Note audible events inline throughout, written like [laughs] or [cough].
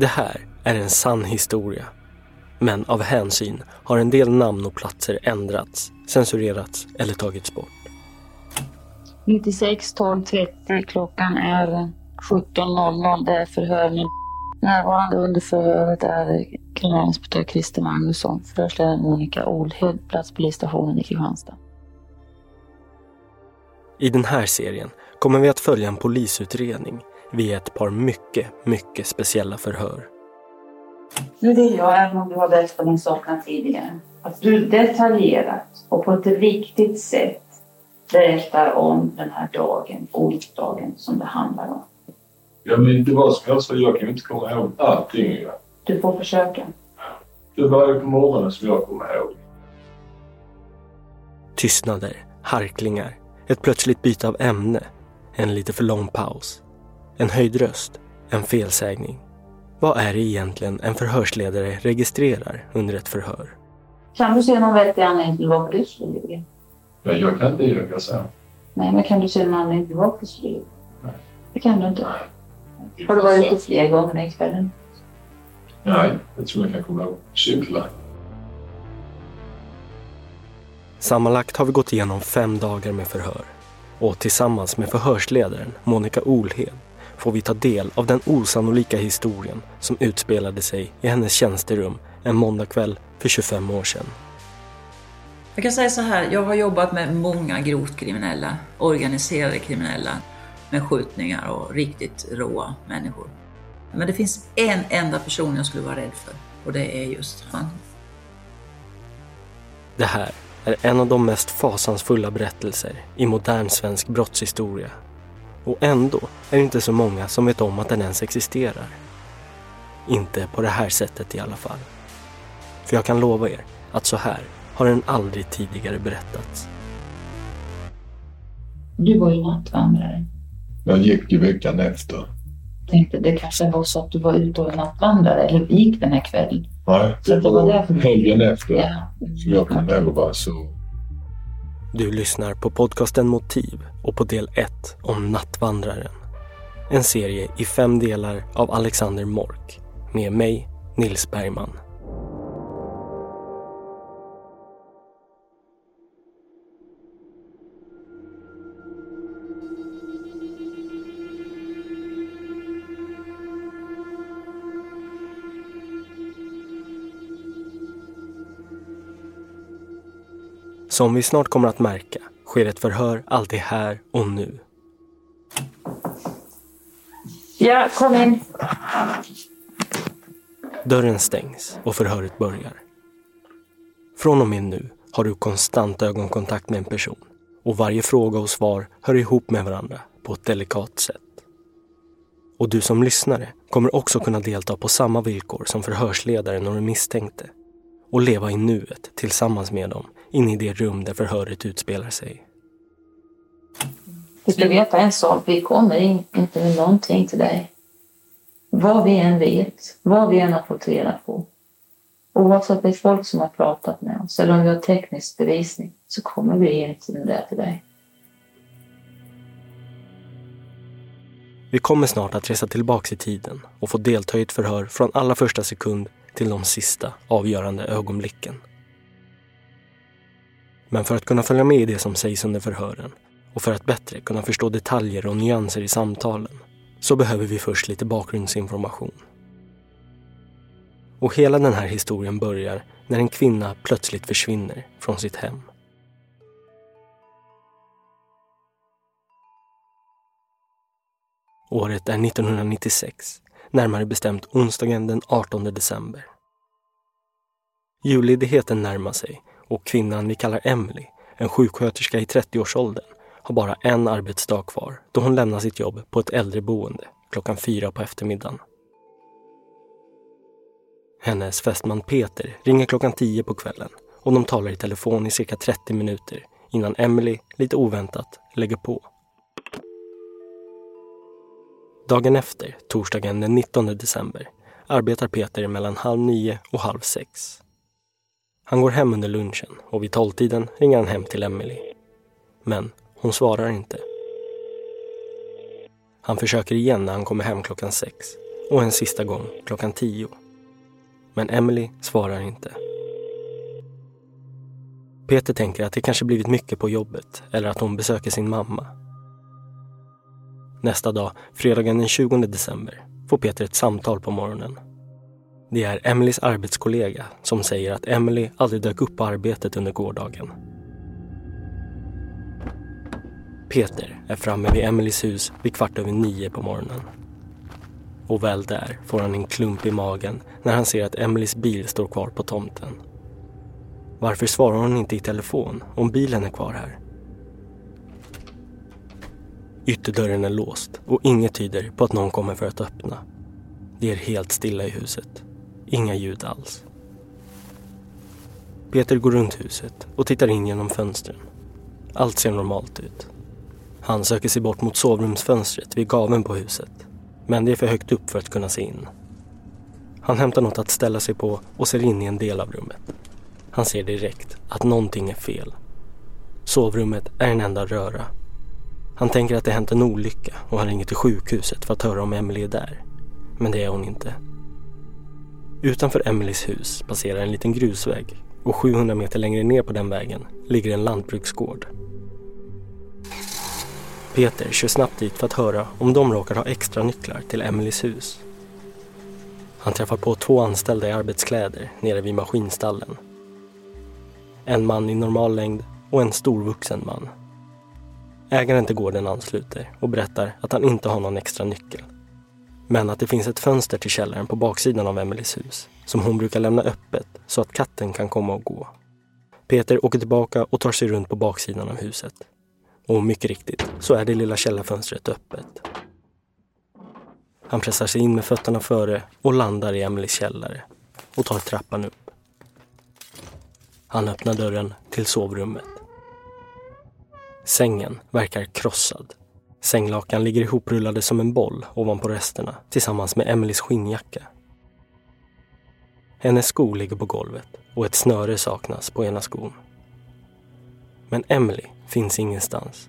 Det här är en sann historia. Men av hänsyn har en del namn och platser ändrats, censurerats eller tagits bort. 96 12 30 klockan är 17.00. Det är förhör med Närvarande under förhöret är kriminalinspektör Christer Magnusson, förhörsledare Monica Olhed, plats polisstationen i Kristianstad. I den här serien kommer vi att följa en polisutredning via ett par mycket, mycket speciella förhör. Nu vill jag, även om du har berättat min saknad tidigare, att du detaljerat och på ett riktigt sätt berättar om den här dagen, onsdagen, som det handlar om. Ja, men det var som jag sa, jag kan ju inte komma ihåg allting. Du får försöka. Det var ju på morgonen som jag kommer ihåg. Tystnader, harklingar, ett plötsligt byte av ämne, en lite för lång paus, en höjd röst, en felsägning. Vad är det egentligen en förhörsledare registrerar under ett förhör? Kan du se någon vettig anledning till varför du skulle ljuga? Ja, jag kan inte ljuga så. Nej, men kan du se någon anledning till varför du skulle ljuga? Nej. Det kan du inte. Har du varit ute fler gånger den kvällen? Nej, jag tror jag kan komma ihåg. Cykla. Sammanlagt har vi gått igenom fem dagar med förhör. Och tillsammans med förhörsledaren Monica Olhed får vi ta del av den osannolika historien som utspelade sig i hennes tjänsterum en måndagkväll för 25 år sedan. Jag kan säga så här, jag har jobbat med många grovt kriminella, organiserade kriminella, med skjutningar och riktigt råa människor. Men det finns en enda person jag skulle vara rädd för och det är just han. Det här är en av de mest fasansfulla berättelser i modern svensk brottshistoria. Och ändå är det inte så många som vet om att den ens existerar. Inte på det här sättet i alla fall. För jag kan lova er att så här har den aldrig tidigare berättats. Du var ju nattvandrare. Jag gick ju veckan efter. Tänkte det kanske var så att du var ute och nattvandrare eller gick den här kvällen. Nej, Så det var du... helgen efter Ja. som jag kom ihåg var så. Du lyssnar på podcasten Motiv och på del 1 om Nattvandraren. En serie i fem delar av Alexander Mork med mig, Nils Bergman. Som vi snart kommer att märka sker ett förhör alltid här och nu. Ja, kom in. Dörren stängs och förhöret börjar. Från och med nu har du konstant ögonkontakt med en person och varje fråga och svar hör ihop med varandra på ett delikat sätt. Och du som lyssnare kommer också kunna delta på samma villkor som förhörsledaren och den misstänkte och leva i nuet tillsammans med dem inne i det rum där förhöret utspelar sig. Du ska veta en sak, vi kommer in, inte med någonting till dig. Vad vi än vet, vad vi än har fått reda på. Oavsett det är folk som har pratat med oss eller om vi har teknisk bevisning så kommer vi ge det till dig. Vi kommer snart att resa tillbaks i tiden och få delta i ett förhör från allra första sekund till de sista avgörande ögonblicken. Men för att kunna följa med i det som sägs under förhören och för att bättre kunna förstå detaljer och nyanser i samtalen så behöver vi först lite bakgrundsinformation. Och hela den här historien börjar när en kvinna plötsligt försvinner från sitt hem. Året är 1996, närmare bestämt onsdagen den 18 december. Julledigheten närmar sig och kvinnan vi kallar Emily, en sjuksköterska i 30-årsåldern, har bara en arbetsdag kvar då hon lämnar sitt jobb på ett äldreboende klockan fyra på eftermiddagen. Hennes fästman Peter ringer klockan tio på kvällen och de talar i telefon i cirka 30 minuter innan Emily lite oväntat lägger på. Dagen efter, torsdagen den 19 december, arbetar Peter mellan halv nio och halv sex. Han går hem under lunchen och vid tolvtiden ringer han hem till Emily. Men hon svarar inte. Han försöker igen när han kommer hem klockan sex och en sista gång klockan tio. Men Emily svarar inte. Peter tänker att det kanske blivit mycket på jobbet eller att hon besöker sin mamma. Nästa dag, fredagen den 20 december, får Peter ett samtal på morgonen. Det är Emelies arbetskollega som säger att Emily aldrig dök upp på arbetet under gårdagen. Peter är framme vid Emelies hus vid kvart över nio på morgonen. Och väl där får han en klump i magen när han ser att Emelies bil står kvar på tomten. Varför svarar hon inte i telefon om bilen är kvar här? Ytterdörren är låst och inget tyder på att någon kommer för att öppna. Det är helt stilla i huset. Inga ljud alls. Peter går runt huset och tittar in genom fönstren. Allt ser normalt ut. Han söker sig bort mot sovrumsfönstret vid gaven på huset. Men det är för högt upp för att kunna se in. Han hämtar något att ställa sig på och ser in i en del av rummet. Han ser direkt att någonting är fel. Sovrummet är en enda röra. Han tänker att det hänt en olycka och han ringer till sjukhuset för att höra om Emily är där. Men det är hon inte. Utanför Emelies hus passerar en liten grusväg och 700 meter längre ner på den vägen ligger en lantbruksgård. Peter kör snabbt dit för att höra om de råkar ha extra nycklar till Emelies hus. Han träffar på två anställda i arbetskläder nere vid maskinstallen. En man i normal längd och en storvuxen man. Ägaren till gården ansluter och berättar att han inte har någon extra nyckel. Men att det finns ett fönster till källaren på baksidan av Emelies hus som hon brukar lämna öppet så att katten kan komma och gå. Peter åker tillbaka och tar sig runt på baksidan av huset. Och mycket riktigt så är det lilla källarfönstret öppet. Han pressar sig in med fötterna före och landar i Emelies källare och tar trappan upp. Han öppnar dörren till sovrummet. Sängen verkar krossad. Sänglakan ligger ihoprullade som en boll ovanpå resterna tillsammans med Emelies skinnjacka. Hennes sko ligger på golvet och ett snöre saknas på ena skon. Men Emily finns ingenstans.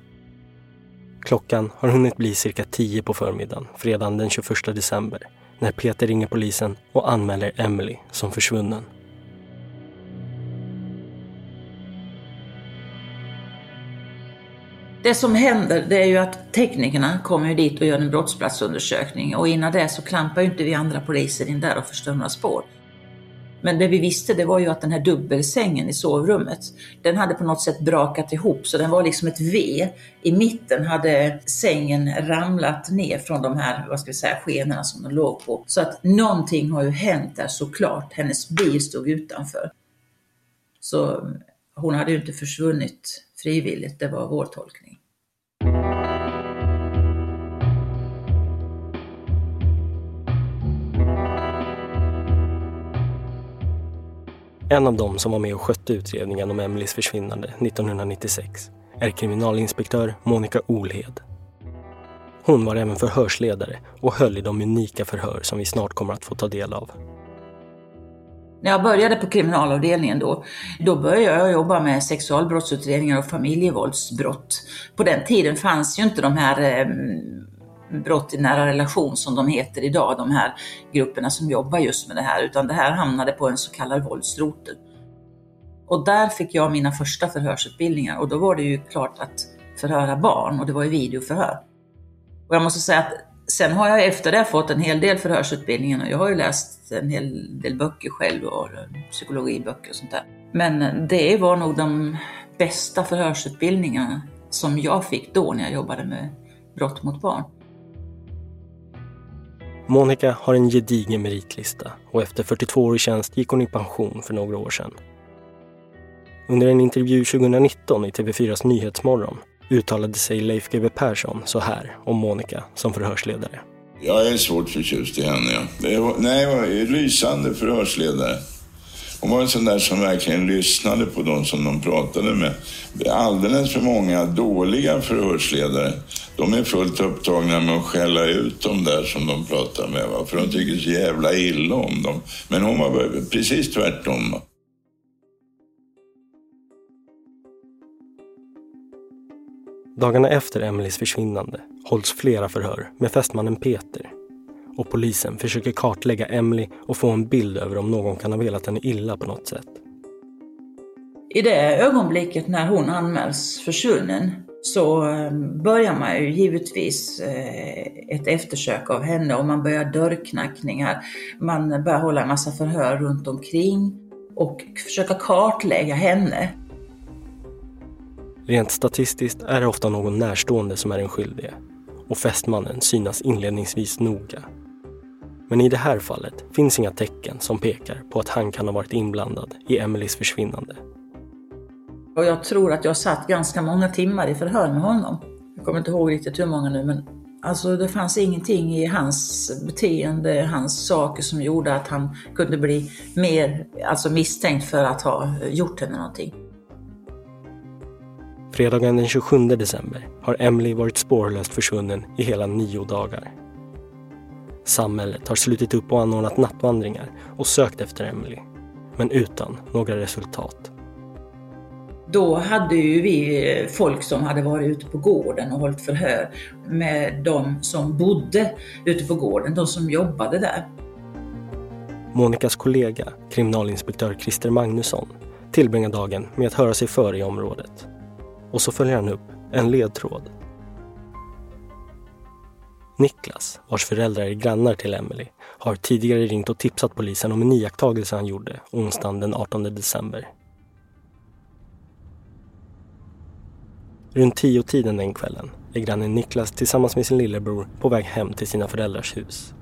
Klockan har hunnit bli cirka tio på förmiddagen fredagen den 21 december när Peter ringer polisen och anmäler Emily som försvunnen. Det som händer det är ju att teknikerna kommer dit och gör en brottsplatsundersökning och innan det så klampar ju inte vi andra poliser in där och förstör några spår. Men det vi visste det var ju att den här dubbelsängen i sovrummet, den hade på något sätt brakat ihop så den var liksom ett V. I mitten hade sängen ramlat ner från de här, vad ska vi säga, skenorna som den låg på. Så att någonting har ju hänt där såklart. Hennes bil stod utanför. Så hon hade ju inte försvunnit frivilligt, det var vår tolkning. En av dem som var med och skötte utredningen om Emelies försvinnande 1996 är kriminalinspektör Monica Olhed. Hon var även förhörsledare och höll i de unika förhör som vi snart kommer att få ta del av. När jag började på kriminalavdelningen då, då började jag jobba med sexualbrottsutredningar och familjevåldsbrott. På den tiden fanns ju inte de här eh, brott i nära relation som de heter idag, de här grupperna som jobbar just med det här, utan det här hamnade på en så kallad våldsrotel. Och där fick jag mina första förhörsutbildningar och då var det ju klart att förhöra barn och det var ju videoförhör. Och jag måste säga att sen har jag efter det fått en hel del förhörsutbildningar och jag har ju läst en hel del böcker själv och psykologiböcker och sånt där. Men det var nog de bästa förhörsutbildningarna som jag fick då när jag jobbade med brott mot barn. Monica har en gedigen meritlista och efter 42 år i tjänst gick hon i pension för några år sedan. Under en intervju 2019 i TV4s Nyhetsmorgon uttalade sig Leif GW Persson så här om Monica som förhörsledare. Jag är svårt förtjust i henne. Ja. nej, det var lysande förhörsledare. Hon var en sån där som verkligen lyssnade på de som de pratade med. Det är alldeles för många dåliga förhörsledare. De är fullt upptagna med att skälla ut de där som de pratar med. Va? För de tycker så jävla illa om dem. Men hon var precis tvärtom. Dagarna efter Emelies försvinnande hålls flera förhör med fästmannen Peter och polisen försöker kartlägga Emily och få en bild över om någon kan ha velat henne illa på något sätt. I det ögonblicket när hon anmäls försvunnen så eh, börjar man ju givetvis eh, ett eftersök av henne och man börjar dörrknackningar. Man börjar hålla en massa förhör runt omkring och försöka kartlägga henne. Rent statistiskt är det ofta någon närstående som är den skyldige och fästmannen synas inledningsvis noga. Men i det här fallet finns inga tecken som pekar på att han kan ha varit inblandad i Emelies försvinnande. Och jag tror att jag satt ganska många timmar i förhör med honom. Jag kommer inte ihåg riktigt hur många nu, men alltså det fanns ingenting i hans beteende, hans saker som gjorde att han kunde bli mer alltså misstänkt för att ha gjort henne någonting. Fredagen den 27 december har Emily varit spårlöst försvunnen i hela nio dagar. Samhället har slutit upp och anordnat nattvandringar och sökt efter Emily, men utan några resultat. Då hade ju vi folk som hade varit ute på gården och hållit förhör med de som bodde ute på gården, de som jobbade där. Monikas kollega, kriminalinspektör Christer Magnusson, tillbringar dagen med att höra sig för i området. Och så följer han upp en ledtråd. Niklas, vars föräldrar är grannar till Emily, har tidigare ringt och tipsat polisen om en iakttagelse han gjorde onsdagen den 18 december. Runt tio tiden den kvällen är grannen Niklas tillsammans med sin lillebror på väg hem till sina föräldrars hus.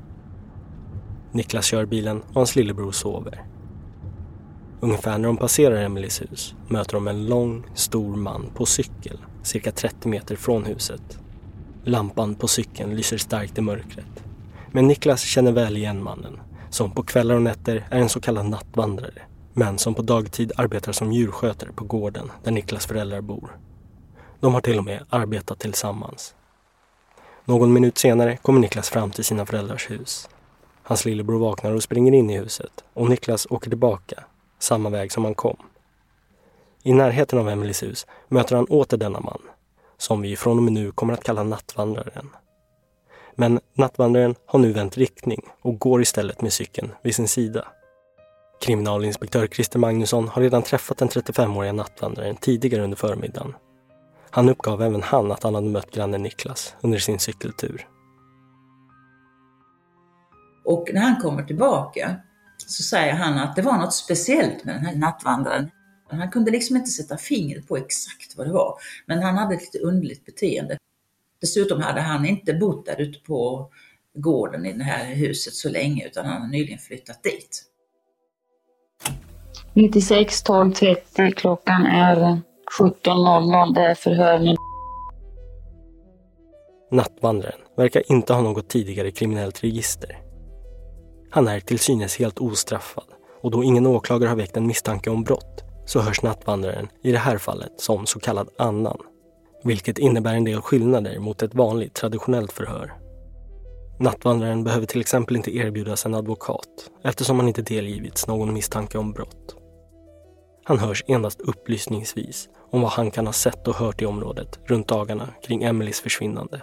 Niklas kör bilen och hans lillebror sover. Ungefär när de passerar Emelies hus möter de en lång, stor man på cykel cirka 30 meter från huset. Lampan på cykeln lyser starkt i mörkret. Men Niklas känner väl igen mannen, som på kvällar och nätter är en så kallad nattvandrare, men som på dagtid arbetar som djurskötare på gården där Niklas föräldrar bor. De har till och med arbetat tillsammans. Någon minut senare kommer Niklas fram till sina föräldrars hus. Hans lillebror vaknar och springer in i huset och Niklas åker tillbaka, samma väg som han kom. I närheten av Emelies hus möter han åter denna man, som vi från och med nu kommer att kalla nattvandraren. Men nattvandraren har nu vänt riktning och går istället med cykeln vid sin sida. Kriminalinspektör Christer Magnusson har redan träffat den 35-åriga nattvandraren tidigare under förmiddagen han uppgav även han att han hade mött grannen Niklas under sin cykeltur. Och när han kommer tillbaka så säger han att det var något speciellt med den här nattvandraren. Han kunde liksom inte sätta fingret på exakt vad det var, men han hade ett lite underligt beteende. Dessutom hade han inte bott där ute på gården i det här huset så länge, utan han har nyligen flyttat dit. 96 12 30 klockan är 17.00, det är förhör Nattvandraren verkar inte ha något tidigare kriminellt register. Han är till synes helt ostraffad och då ingen åklagare har väckt en misstanke om brott så hörs nattvandraren i det här fallet som så kallad annan. Vilket innebär en del skillnader mot ett vanligt traditionellt förhör. Nattvandraren behöver till exempel inte erbjudas en advokat eftersom han inte delgivits någon misstanke om brott. Han hörs endast upplysningsvis om vad han kan ha sett och hört i området runt dagarna kring Emelies försvinnande.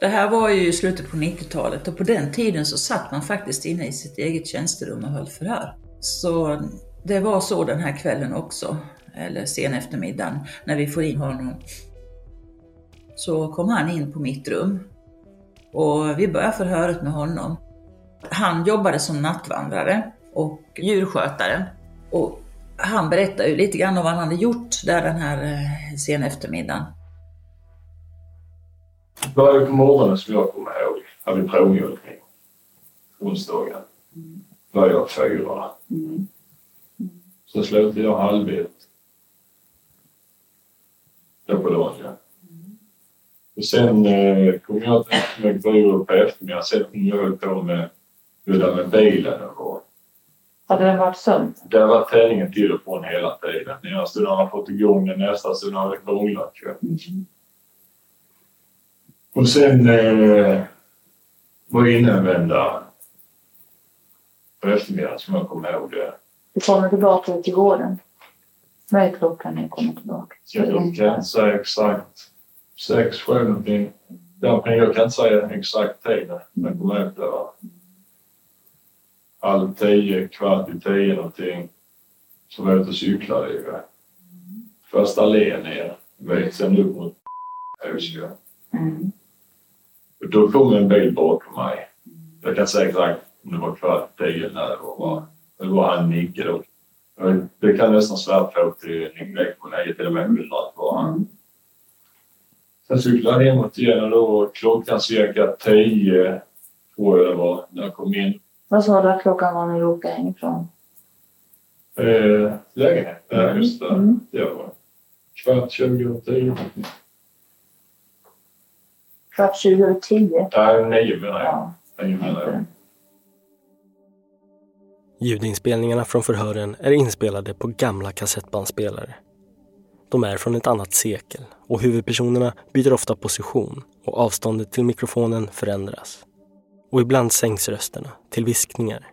Det här var ju i slutet på 90-talet och på den tiden så satt man faktiskt inne i sitt eget tjänsterum och höll förhör. Så det var så den här kvällen också, eller sen eftermiddagen, när vi får in honom. Så kom han in på mitt rum och vi började förhöret med honom. Han jobbade som nattvandrare och djurskötare och han berättade ju lite grann om vad han hade gjort där den här eh, sen eftermiddagen. Det började på morgonen som jag kommer ihåg. Hade provmjölkning. Onsdagen. Började fyra. Mm. Så slutade jag halv ett. Då på dagen. Och sen eh, kom jag till McBrewer på eftermiddagen. Sen kom jag höll på med, med bilen och hade den varit sömn? Det varit träningen till och från hela tiden. Ena stunden har man fått igång den, nästa stund har det krånglat. Mm. Och sen eh, var jag vända på eftermiddagen som jag kommer ihåg det. Du kommer tillbaka till gården? Vad är klockan när du kommer tillbaka? Jag kan inte säga exakt. Sex, sju någonting. Jag kan inte säga exakt tid jag kom ut där. Halv tio, kvart i tio någonting. Så var jag ute och cyklade ju. Första allén ner, vet, sen upp mot Åsjö. Mm. Då kom en bil bakom mig. Jag kan säga exakt om det var kvart i tio när det var. Det var han Nicke då. Det kan nästan svära på till på 9 till och med 100 var han. Sen cyklade jag hemåt igen och då klockan cirka 10 tror jag det var när jag kom in. Vad sa du att klockan var när du åkte hemifrån? Eh, lägenhet. Ja, just det. Mm. Det var kvart 20 och 10. Kvart 20 över 10. Nej, nio menar jag. Ja. Nio menar jag. Ljudinspelningarna från förhören är inspelade på gamla kassettbandspelare. De är från ett annat sekel och huvudpersonerna byter ofta position och avståndet till mikrofonen förändras. Och ibland sänks rösterna till viskningar.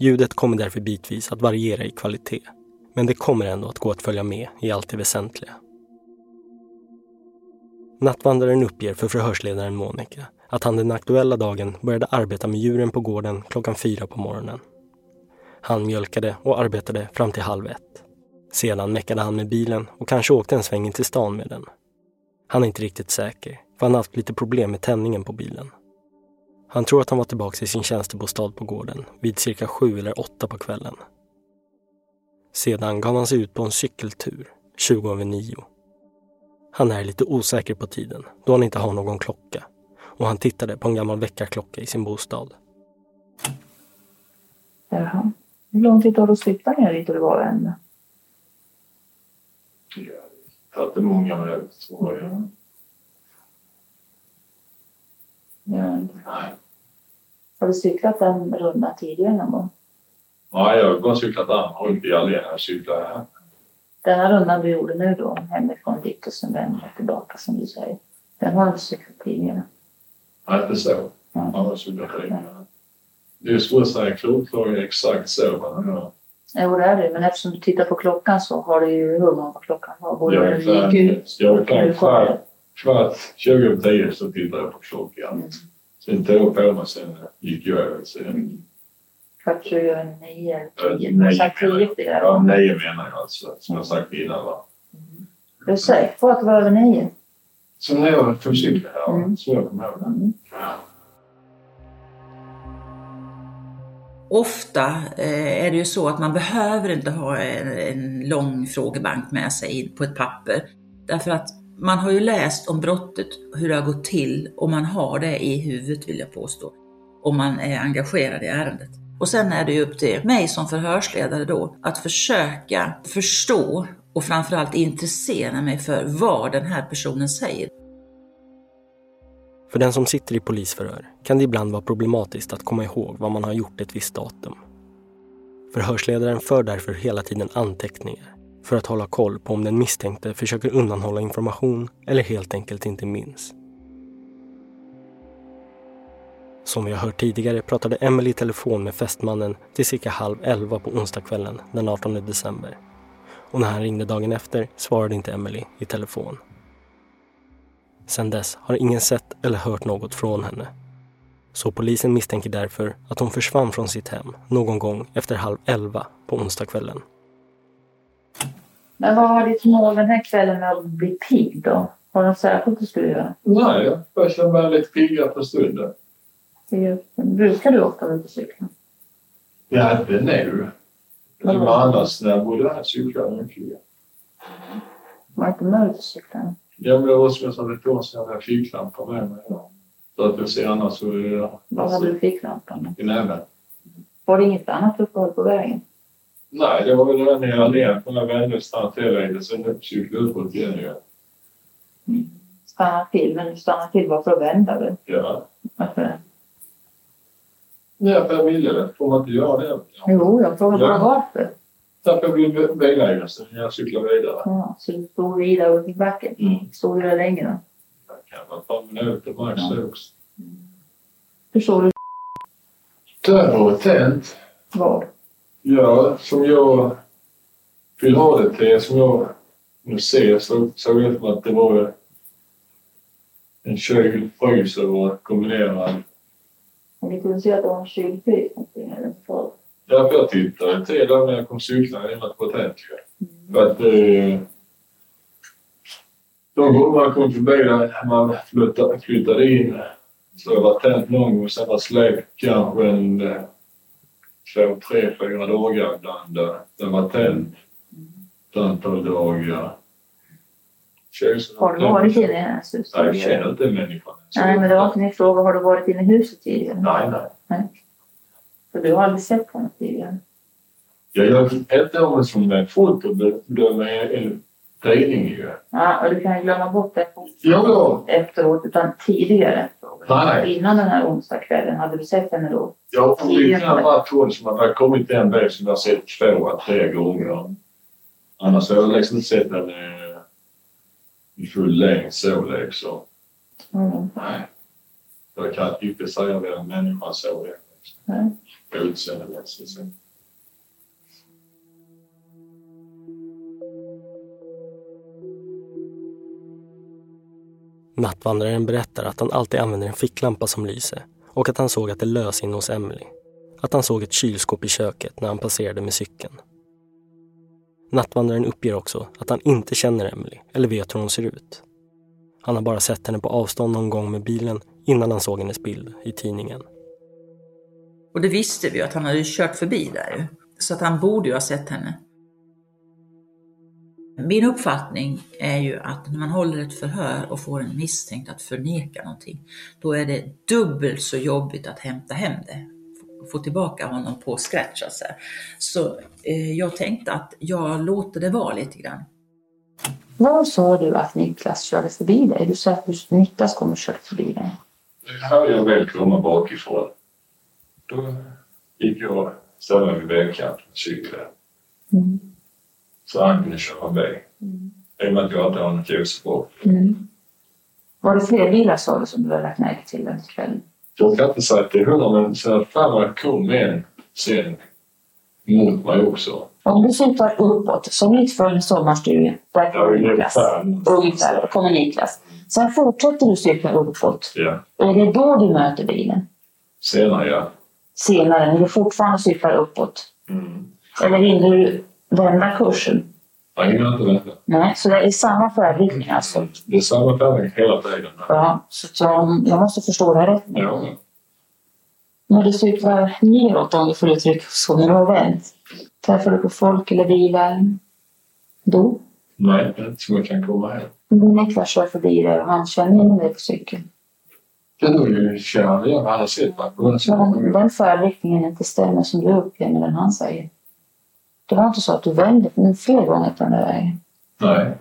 Ljudet kommer därför bitvis att variera i kvalitet. Men det kommer ändå att gå att följa med i allt det väsentliga. Nattvandraren uppger för förhörsledaren Monica att han den aktuella dagen började arbeta med djuren på gården klockan fyra på morgonen. Han mjölkade och arbetade fram till halv ett. Sedan meckade han med bilen och kanske åkte en sväng in till stan med den. Han är inte riktigt säker, för han har haft lite problem med tändningen på bilen. Han tror att han var tillbaka i sin tjänstebostad på gården vid cirka sju eller åtta på kvällen. Sedan gav han sig ut på en cykeltur, 20 över nio. Han är lite osäker på tiden då han inte har någon klocka och han tittade på en gammal väckarklocka i sin bostad. Jaha. Hur lång tid har du cyklat ner dit och det var? Det har inte många minuter tror jag. Ja. Nej. Har du cyklat den rundan tidigare någon gång? Nej, jag har bara cyklat andra runt i allén. Jag cyklar här. Denna rundan du gjorde nu då, hemifrån dit och sen vända tillbaka som du säger. Den har du cyklat tidigare. Nej, inte så. Ja. Jag har cyklat tidigare. Det är svårt att säga klokslag exakt så. Ja. Jo, det är det. Men eftersom du tittar på klockan så har du ju hum om vad klockan var. Både Jag är gick klar. ut Jag är Kvart, kvart 20 över 10 så tittade jag på klockan. Mm. Sen tog jag på mig sen gick jag över. Sen, Kvart 20 över nio eller Ja, tio. Du har sagt nio tio tidigare. ja, nio menar jag alltså. Som jag sagt innan. Va? Du är säker på att det var över nio? Så när jag tog cykeln här, Mm. så jag kommer ihåg det. Ofta eh, är det ju så att man behöver inte ha en, en lång frågebank med sig på ett papper. Därför att man har ju läst om brottet, hur det har gått till och man har det i huvudet vill jag påstå. Om man är engagerad i ärendet. Och sen är det ju upp till mig som förhörsledare då att försöka förstå och framförallt intressera mig för vad den här personen säger. För den som sitter i polisförhör kan det ibland vara problematiskt att komma ihåg vad man har gjort ett visst datum. Förhörsledaren för därför hela tiden anteckningar för att hålla koll på om den misstänkte försöker undanhålla information eller helt enkelt inte minns. Som vi har hört tidigare pratade Emily i telefon med fästmannen till cirka halv elva på onsdagskvällen den 18 december. Och när han ringde dagen efter svarade inte Emily i telefon. Sedan dess har ingen sett eller hört något från henne. Så polisen misstänker därför att hon försvann från sitt hem någon gång efter halv elva på onsdagskvällen. Men vad var ditt mål den här kvällen med att bli pigg då? Har du något särskilt du skulle göra? Nej, jag känna mig lite piggare på stunden. Brukar du ofta vara ute och cykla? Ja, det är nu. Men annars när jag bodde här cyklade jag mycket. Var inte ute och cykla? Ja, men det var som jag sa, ett år sedan hade jag ficklampa med mig. Ja. Så att jag ser annars så är jag Vad hade du ficklampan? i näven. Var det inget annat uppehåll på vägen? Nej, det var väl den jag ner när jag vände och stannade till lite. Sen cyklade uppåt igen ju. Stanna till, men du stannar till bara för att vända väl? Ja. Varför det? Ja, för jag ville det. Får man inte göra det? Ja. Jo, jag frågar bara Ja. varför. Därför jag blev bilägare sen när jag cyklade vidare. Ja, så du stod vidare upp i backen? Mm. Stod du där länge då? Det kan vara ett par minuter max Ja. också. Hur såg du Det var tänt. vad? Ja, som jag vill ha det till, som jag nu ser, så det ut som att det var en kyl, frys och kombinerad. Men vi kunde se att det var en kylfrys eller så. Därför jag tittade till då när jag kom cyklande in på ju. För att eh, de gånger man kom förbi där man flyttade, flyttade in så det var tänt någon gång. Sen var släckt kanske en eh, två, tre, fyra dagar ibland. där Den var tänd ett antal dagar. Har du varit inne i hennes hus Nej, jag känner inte människan. Nej, men det var inte min fråga. Har du varit inne i huset tidigare? Nej, nej. För du har aldrig sett henne tidigare? Jag gör ett år som en fotobedömning en tidning ju. Ja, och du kan ju glömma bort det Ja, efteråt, utan tidigare. Nej. Innan den här onsdagskvällen, hade du sett henne då? jag har liknande varit hon som har kommit en bil som jag sett två, tre gånger. Annars har jag liksom inte sett henne i full längd så liksom. Mm. Nej. Jag kan inte säga vem människan såg det. Nej. Utseendemässigt. så. Nattvandraren berättar att han alltid använder en ficklampa som lyser och att han såg att det lös inne hos Emily. Att han såg ett kylskåp i köket när han passerade med cykeln. Nattvandraren uppger också att han inte känner Emily eller vet hur hon ser ut. Han har bara sett henne på avstånd någon gång med bilen innan han såg hennes bild i tidningen. Och det visste vi ju att han hade ju kört förbi där ju. Så att han borde ju ha sett henne. Min uppfattning är ju att när man håller ett förhör och får en misstänkt att förneka någonting, då är det dubbelt så jobbigt att hämta hem det. Få tillbaka honom på scratch så att säga. Så eh, jag tänkte att jag låter det vara lite grann. Var sa du att Niklas körde förbi dig? Du sa att Niklas kommer köra förbi dig. Det hörde jag väl komma bakifrån. Då gick jag och ställde mig vid vägkanten och cyklade. Mm. Så han kunde köra bil. I och med att jag inte har något ljus på. Mm. Var det fler bilar sa du som du hade lagt märke till den kvällen? Jag kan inte säga att det är hundra, men sen framåt kom en sen mot mig också. Om du siktar uppåt, som mitt för en sommarstuga, där kommer Niklas. ungefär. Ungefär, där kommer Niklas. Sen fortsätter du cykla uppåt. Ja. Är det då du möter bilen? Senare, ja. Senare, när du fortfarande cyklar uppåt? Mm. Eller hinner du vända kursen? Jag hinner inte vänta. Nej, så det är samma färdriktning alltså? Det är samma färg hela tiden. Ja, så att jag, måste förstå det här rätt. Ja. När du cyklar neråt, om du får uttrycka så, när du har vänt, träffar du på folk eller bilar då? Nej, inte så jag kan komma hem. Om Niklas kör förbi dig och han känner igen dig på cykeln. Är nog ju sett mig på den Men sidan. den färdriktningen inte stämmer som du uppger med den han säger. Det var inte så att du vände fler gånger på den där vägen. Nej.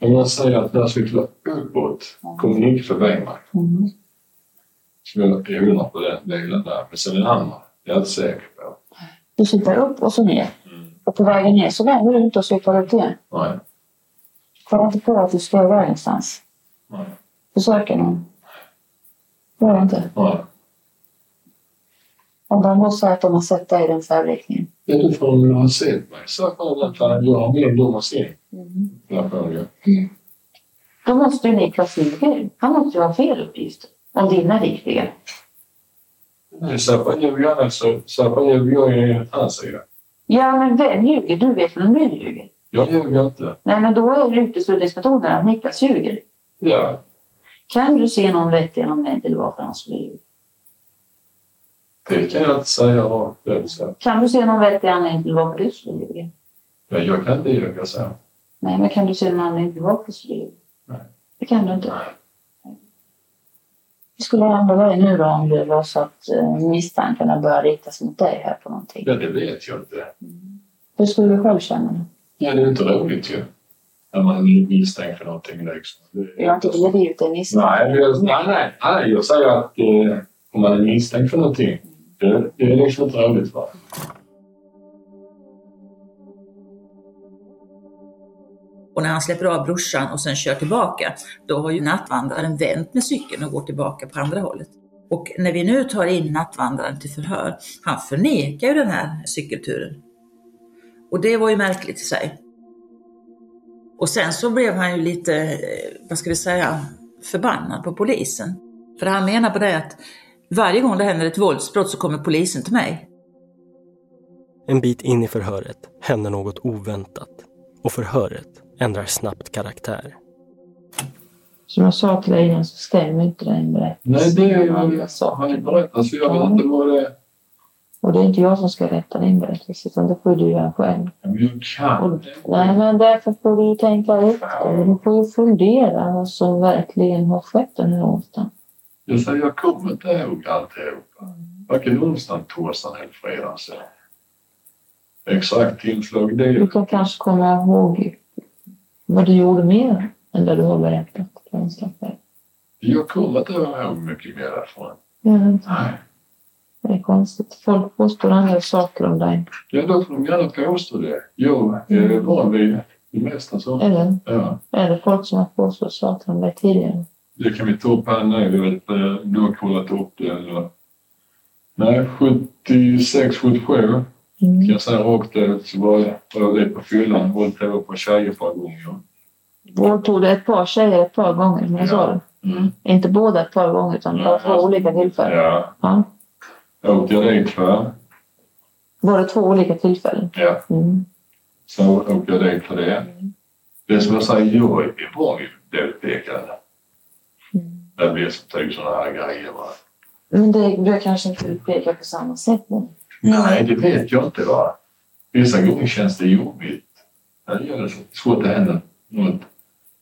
Om jag säger att jag cyklar uppåt kommer Nicke förbi mig. Mm. Så jag är hundra på den bilen där. Men sen den andra, det är jag inte säker på. Du cyklar upp och så ner. Mm. Och på vägen ner så vänder du inte och cyklar upp igen. Nej. Kolla inte på att du ska iväg någonstans. Nej. Försöker någon. Gör det inte. Nej. Om de då säger att de har sett dig i den färdriktningen. Utifrån att ha sett mig så får jag att har mer dum att se. Mm. Jag får ju. Då måste ju Niklas ljuga. Han måste ju ha fel uppgifter. Om dina är riktiga. Fall ljuger han alltså. Så fall ljuger jag enligt hans sida. Ja, men vem ljuger? Du vet vem du ljuger. Jag ljuger inte. Nej, men då är uteslutningsmetoden att Niklas ljuger. Ja. Kan du se någon vettig anledning till varför han skulle ljuga? Det kan jag inte säga rakt så. Kan du se någon vettig anledning till varför du skulle ljuga? Men jag kan inte ljuga så. Nej, men kan du se någon anledning till varför du skulle ljuga? Nej. Det kan du inte. Hur skulle det ändå vara nu då om det var så att eh, misstankarna börjar riktas mot dig här på någonting? Ja, det vet jag inte. Hur skulle du själv känna? Ja, det är inte roligt ju. När man är misstänkt för någonting liksom. Det- Jag har inte drivit dig misstänkt. Nej, men jag, nej, nej, nej, jag säger att eh, om man är misstänkt för någonting, det, det är liksom inte roligt. Va? Och när han släpper av brorsan och sen kör tillbaka, då har ju nattvandraren vänt med cykeln och går tillbaka på andra hållet. Och när vi nu tar in nattvandraren till förhör, han förnekar ju den här cykelturen. Och det var ju märkligt i sig. Och sen så blev han ju lite, eh, vad ska vi säga, förbannad på polisen. För han menar på det att varje gång det händer ett våldsbrott så kommer polisen till mig. En bit in i förhöret händer något oväntat och förhöret ändrar snabbt karaktär. Som jag sa till dig innan så stämmer inte den berättelsen. Nej, det är ju... Andra saker. Han är berättat, så jag vet inte vad det är. Och det är inte jag som ska rätta din berättelse, utan det får du göra själv. Men kan det. Nej, men därför får du tänka efter. Du får ju fundera vad som verkligen har skett den här onsdagen. Jag säger, jag kommer inte ihåg alltihopa. Varken onsdagen, torsdagen eller fredagen. Så. Exakt tillslag, det Du kan kanske komma ihåg vad du gjorde mer än det du har berättat. på onsdagen. Jag kommer inte ihåg mycket mer därifrån. Jag vet inte. Nej. Det är konstigt. Folk påstår andra saker om dig. Ja, då får de gärna påstå det. Jag är van vid det mesta så. Eller Ja. det folk som har påstått saker om dig tidigare? Det kan vi ta upp här nu. Jag vet, eh, du har kollat upp det eller? Nej, 76, 77 kan Mm. jag säga rakt ut så var jag, lite på fyllan. Våldtog på tjejer ett par gånger. Våldtog du ett par tjejer ett par gånger? Men sa du? Mm. Inte båda ett par gånger utan det var två olika tillfällen? Ja. Ja. Jag åkte dit för. Var det två olika tillfällen? Ja. Mm. Så åkte jag dit för det. Det som jag säger, jag är bra i utpekande. Mm. Det blir som typ sådana här grejer. Va? Men det, du kanske inte utpekar på samma sätt nu? Nej, det vet jag inte. Va? Vissa gånger känns det jobbigt. När det gäller så att det händer något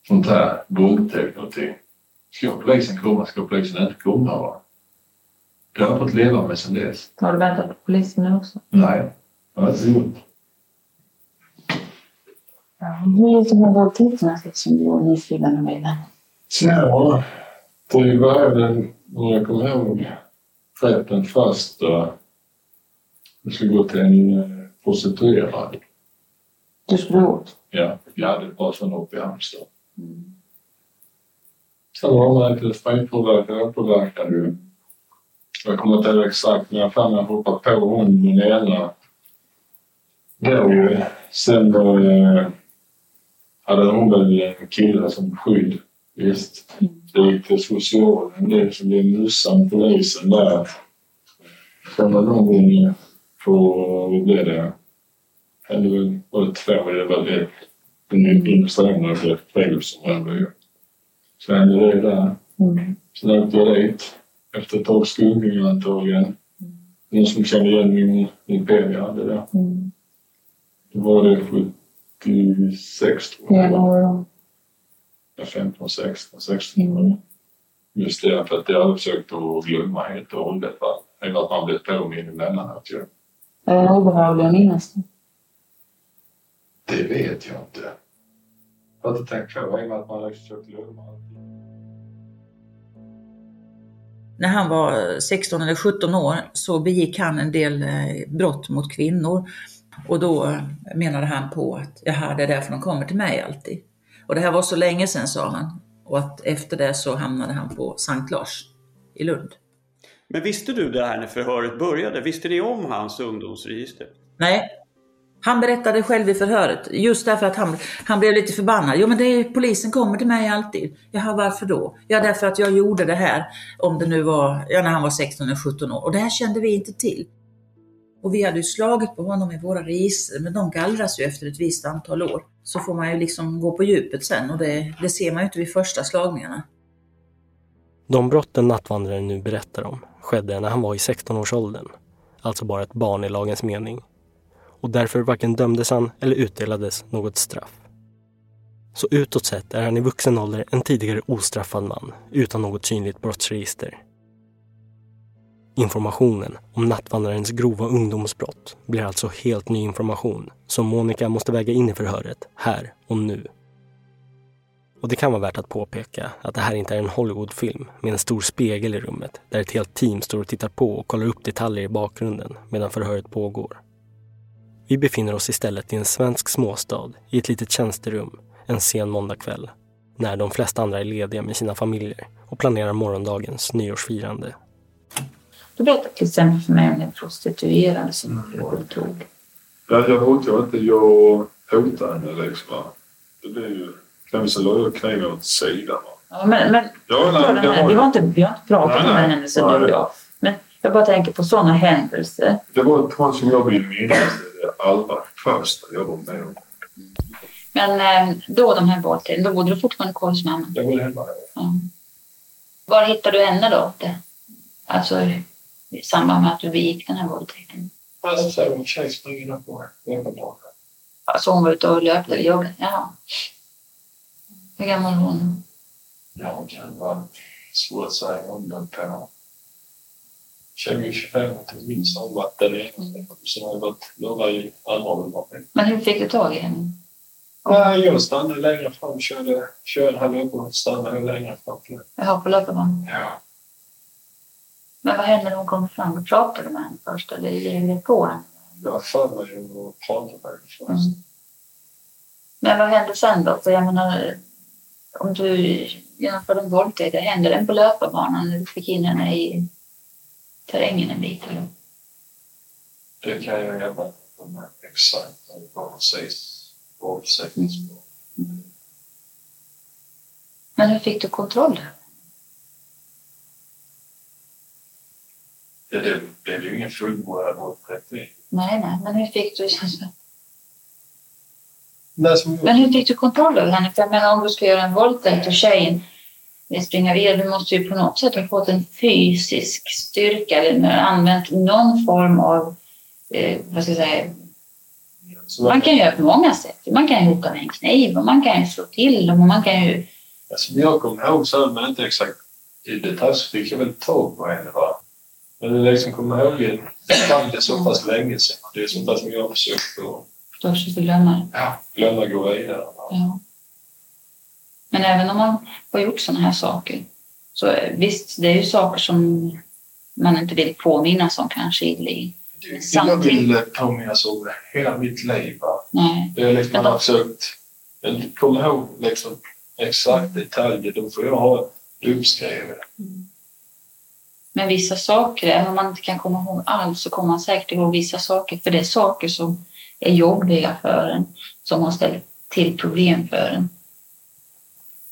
sånt här, våldtäkt någonting. Ska polisen komma? Ska polisen inte komma? Va? Det har jag fått leva med sedan dess. Har du väntat på polisen nu också? Nej, det har jag inte gjort. Hur är det med våldtäkterna som du nyfiken med? Ja, det var den, om jag kommer ihåg rätt, den första. Jag skulle gå till en eh, prostituerad. Du skulle åt? Ja, jag hade ett par sådana uppe i Halmstad. Sen var man lite spritpåverkad, alkoholpåverkad ju. Jag kommer inte ihåg exakt, men jag har jag hoppade på hon den ena. Då, sen då, eh, hade hon väl en kille som skydd. Visst. Det gick till socialen, det som blev mussan, polisen där. Sen var de inne på, vad blev det? Eller väl- var det två, det var det. Den investerarna blev fängelse ju. Så hände det där. Mm. Sen åkte jag dit. Efter ett tag skuggning antagligen. Någon som kände igen min moped jag hade där. Mm. Då var det 76 tror jag. de? Ja, 15, 16, 16. Mm. Just det, för att jag hade försökt att glömma helt och hållet. Eller att man blev påmind emellanåt ju. Är det obehagligt att minnas? Det vet jag inte. Jag har inte tänkt på det, i och med att man har försökt glömma allting. När han var 16 eller 17 år så begick han en del eh, brott mot kvinnor. Och då eh, menade han på att jaha, det är därför de kommer till mig alltid. Och det här var så länge sedan sa han. Och att efter det så hamnade han på Sankt Lars i Lund. Men visste du det här när förhöret började? Visste ni om hans ungdomsregister? Nej, han berättade själv i förhöret, just därför att han, han blev lite förbannad. Jo men det är, polisen kommer till mig alltid. Jaha, varför då? Ja, därför att jag gjorde det här, om det nu var, ja när han var 16 eller 17 år. Och det här kände vi inte till. Och vi hade ju slagit på honom i våra register, men de gallras ju efter ett visst antal år. Så får man ju liksom gå på djupet sen och det, det ser man ju inte vid första slagningarna. De brotten nattvandraren nu berättar om skedde när han var i 16-årsåldern, alltså bara ett barn i lagens mening. Och därför varken dömdes han eller utdelades något straff. Så utåt sett är han i vuxen ålder en tidigare ostraffad man utan något synligt brottsregister. Informationen om nattvandrarens grova ungdomsbrott blir alltså helt ny information som Monica måste väga in i förhöret här och nu. Och det kan vara värt att påpeka att det här inte är en Hollywoodfilm med en stor spegel i rummet där ett helt team står och tittar på och kollar upp detaljer i bakgrunden medan förhöret pågår. Vi befinner oss istället i en svensk småstad i ett litet tjänsterum en sen måndagkväll när de flesta andra är lediga med sina familjer och planerar morgondagens nyårsfirande. Du berättade till exempel för mig om den prostituerade som du våldtog. Ja, jag hotade inte, jag hotade henne liksom. Det blev ju... Kanske la jag kniven åt sidan. Ja, men, men Ja, nej, det var- vi, har inte, vi har inte pratat Nej, om den händelsen du och det- jag. Jag bara tänker på sådana händelser. Det var ett tag som jag vill minnas det allra första jag var med om. Men eh, då de här våldtäkterna, då bodde du fortfarande kvar hos mamma? Det var hemma. Ja. Var hittade du henne då? Alltså i samband med att du begick den här våldtäkten? Alltså så en tjej springande på mig. Alltså hon var ute och löpte eller jobbade? Jaha. Hur gammal var hon? Ja, hon kan vara svårt att säga om den på 20-25 till minst har varit den ena. Sen har det varit några i åldrar. Men hur fick du tag i henne? Nej, jag stannade längre fram, körde, körde här uppe och stannade längre fram. Jaha, på löparband. Ja. Men vad hände när hon kom fram? Du pratade med henne först eller gick du på henne? Jag har för mig att prata med henne först. Mm. Men vad hände sen då? För jag menar, om du genomförde en våldtäkt, hände den på löparbanan när du fick in henne i terrängen en bit? Eller? Det kan jag gärna inte med exakt vad man säger. Våldtäktsbrott. Men hur fick du kontroll? Det, det blev ju ingen fullbordad våldtäkt. Nej, nej, men hur fick du Men hur fick du kontroll över henne? För jag menar om du ska göra en våldtäkt och tjejen vill springa vidare, du måste ju på något sätt ha fått en fysisk styrka eller använt någon form av, eh, vad ska jag säga, man kan göra på många sätt. Man kan ju hota med en kniv och man kan ju slå till dem och man kan ju... Som jag kommer ihåg så, men inte exakt i detalj, så fick jag väl tag på henne. Va? Men det liksom kommer ihåg det, kan det så pass länge sedan. Det är sånt där som jag har försökt att Då försöker glömma det. ja, glömma gå vidare. Ja. Men även om man har gjort sådana här saker så eh, visst, det är ju saker som man inte vill påminnas om kanske i liv. Det, det jag vill påminnas om hela mitt liv. Va? Nej. Det är liksom, man har försökt men kom ihåg liksom exakt detaljer. Då får jag ha uppskrivet. Men vissa saker, även om man inte kan komma ihåg allt så kommer man säkert ihåg vissa saker. För det är saker som är jobbiga för en, som har ställt till problem för en.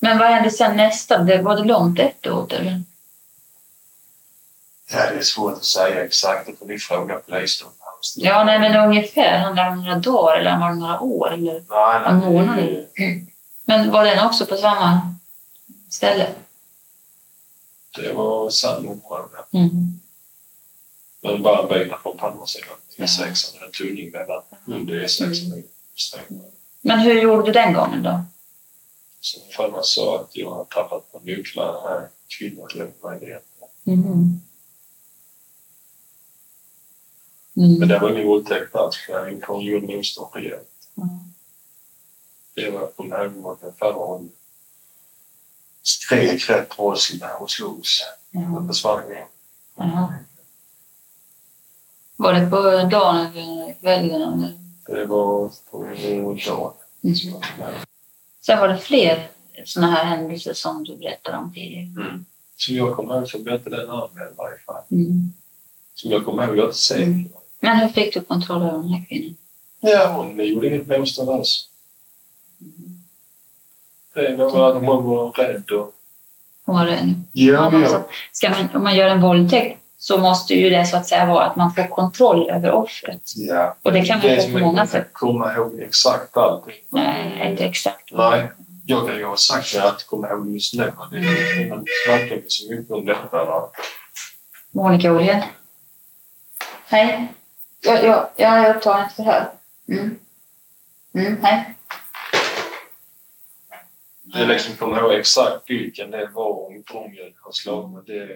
Men vad hände sen nästa? Det, var det långt efteråt eller? Ja, det är svårt att säga exakt. Det får ni fråga polisen om. Ja, nej, men ungefär. Handlar det om några dagar eller var det några år? Eller? Nej, nej, månad. det- Men var den också på samma ställe? Det var samma område. Mm. Men bara en bit från på andra sidan. Ja. E6, en tunning mellan E6 och Stenberg. Men hur gjorde du den gången då? Så fan man sa att jag har tappat på nycklarna här. Kvinnor glömde mig det. Mm. Men Mm. det var ingen våldtäkt alls. för Jag kom ju motstånd rejält. Mm. Det var på den här gången förra hon skrek rätt rossligt och slogs. Ja. Det försvann igen. Jaha. Var det på dagen eller kvällen? Det var på dagen. Mm. Sen var det fler sådana här händelser som du berättade om tidigare. Mm. Som jag kommer ihåg så inte den anmäld i varje fall. Mm. Som jag kommer ihåg, jag är inte säker. Men hur fick du kontroll över den här kvinnan? Ja, hon gjorde inget motstånd alls. Det var att hon var rädd och... Hon var rädd. Ja, man- Ska man, om man gör en våldtäkt så måste ju det så att säga vara att man får kontroll över offret. ja. Och det kan man Det få på jag många inte sätt. komma ihåg exakt allting. Nej, inte exakt. Nej, jag kan ju ha sagt det jag inte kommer ihåg just nu. Men det man snackar vi så mycket om detta. Va? Monica Åhlén. Hej. Ja, ja, ja, jag tar ett förhör. Mm. Mm, hej. Det är liksom kommer ihåg exakt vilken det var om gången har slagit det...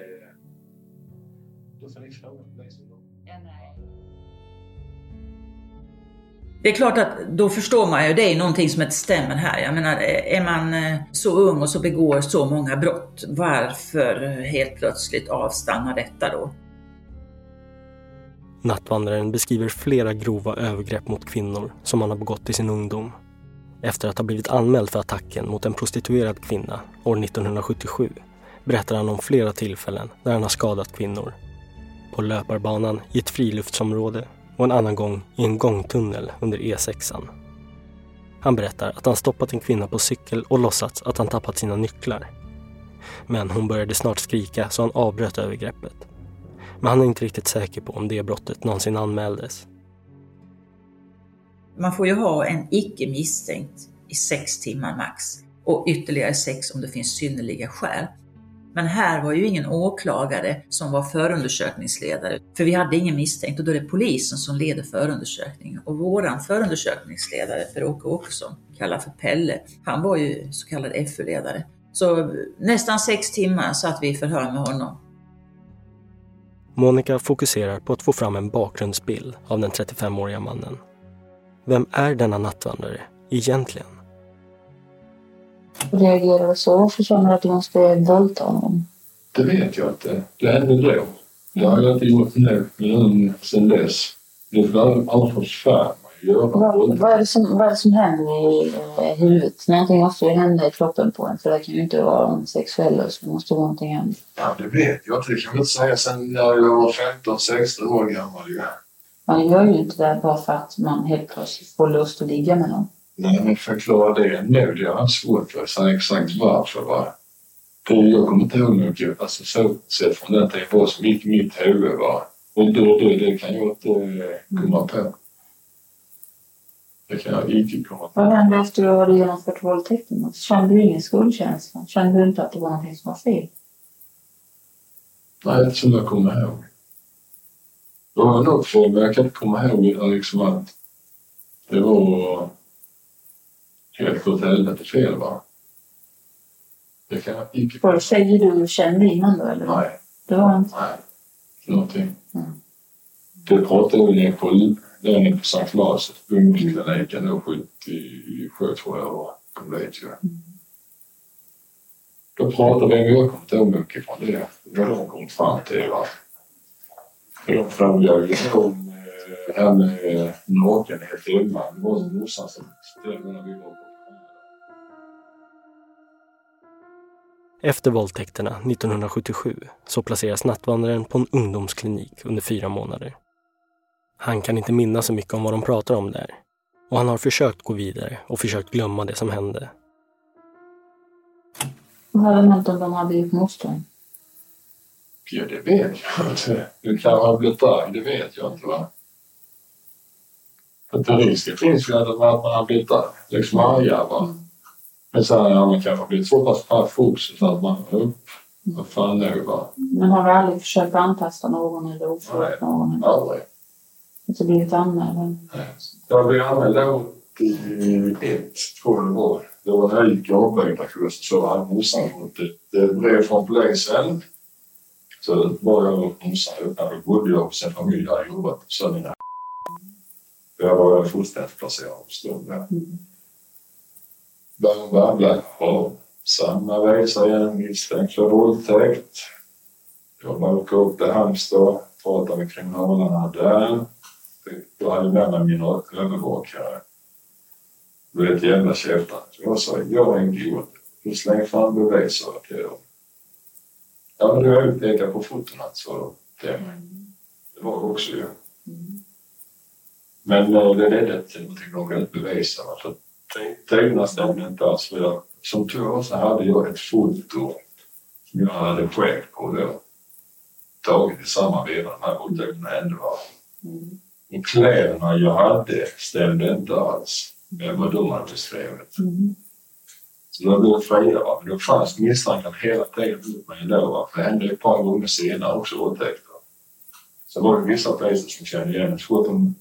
Det är klart att då förstår man ju, det är någonting som inte stämmer här. Jag menar, är man eh, så ung och så begår så många brott, varför helt plötsligt avstannar detta då? Nattvandraren beskriver flera grova övergrepp mot kvinnor som han har begått i sin ungdom. Efter att ha blivit anmäld för attacken mot en prostituerad kvinna år 1977 berättar han om flera tillfällen där han har skadat kvinnor. På löparbanan i ett friluftsområde och en annan gång i en gångtunnel under E6. Han berättar att han stoppat en kvinna på cykel och låtsats att han tappat sina nycklar. Men hon började snart skrika så han avbröt övergreppet. Men han är inte riktigt säker på om det brottet någonsin anmäldes. Man får ju ha en icke misstänkt i sex timmar max och ytterligare sex om det finns synnerliga skäl. Men här var ju ingen åklagare som var förundersökningsledare, för vi hade ingen misstänkt och då är det polisen som leder förundersökningen. Och våran förundersökningsledare, Per-Åke Åkesson, kallad för Pelle, han var ju så kallad FU-ledare. Så nästan sex timmar satt vi i förhör med honom. Monica fokuserar på att få fram en bakgrundsbild av den 35-åriga mannen. Vem är denna nattvandrare egentligen? Reagerar så? Varför känner du att du måste våldta honom? Det vet jag inte. Det hände då. Det har jag inte gjort nu, men sen dess. Det aldrig fått för göra. Vad, vad, är det som, vad är det som händer i eh, huvudet? Någonting måste ju hända i kroppen på en för det kan ju inte vara en sexuell lust. Det måste vara någonting annat. Ja, det vet jag inte. Det kan jag inte säga sen när jag var 15-16 år gammal. Ja. Man gör ju inte det bara för att man helt plötsligt får lust att ligga med någon. Nej, men förklara det nu. Det har svårt för att säga exakt varför. Va? Jag kommer inte ihåg mycket. Alltså, så sett från den tiden så mycket i mitt huvud. Va? Och då, då, det kan jag inte eh, komma på. Det kan jag inte komma på. Vad hände efter du hade genomfört våldtäkten? Kände du ingen skuldkänsla? Kände du inte att det var någonting som var fel? Nej, inte som jag kommer ihåg. Det var något för men jag kan inte komma ihåg liksom att det var helt åt helvete fel. Va? Det kan jag inte Var det tjejer du kände innan då? Eller? Nej. Det var inte? Nej, någonting. Mm. Det pratade vi på nere på Sankt Lars, ungdomskliniken då 77 tror jag var. Kom dit ju. Då pratade vi, jag kommer inte ihåg mycket från det. Vad de kom fram till. Va? De frågade ju om eh, det här med nakenhet hemma. Det var morsan som ställde när vi var på Efter våldtäkterna 1977 så placeras nattvandraren på en ungdomsklinik under fyra månader. Han kan inte minnas så mycket om vad de pratar om där och han har försökt gå vidare och försökt glömma det som hände. Vad hade hänt om de hade gjort motstånd? Ja, det vet jag inte. Du kan ha blivit arg, det vet jag inte. Va? Att risken finns ju att man har blivit arg, liksom arga. Va? Men sen har man kanske blivit så pass så att man. Vad fan nu va? Men har du aldrig försökt antasta någon eller ofört någon? Eller Aldrig. inte blivit anmäld? Jag blev anmäld då i ett, tror jag det var. Det var när jag gick avbytarkurs så hade morsan fått ett eh, brev från polisen. Så det var jag och morsan öppnade. Då bodde jag hos en familj jag hade jobbat på Söderna. Jag var fullständigt placerad på stund där. Började babbla. Ja, samma visa igen. Misstänkt för våldtäkt. Jag bara åkte Halmstad. Pratade med kriminalarna där. Jag hade med mig min övervakare. Blev ett jävla käftande. Jag sa, jag är en god. Du släng fram bevis, sa jag till dem. Ja, men du är utpekad på fotona, sa de till mig. Det var jag också ju. Men eh, det ledde till någonting de kunde bevisa. För tiderna stämde inte jag, som tur var så hade jag ett foto som jag hade skägg på då. Tagit i samma veva de här våldtäkterna hände. va. Och kläderna jag hade stämde inte alls med vad de hade beskrivit. Så då blev fria. Va? Men då fanns misstanken hela tiden mot mig ändå. Va? För det hände ett par gånger senare också våldtäkter. Så var det vissa poliser som kände igen mig. Så att de,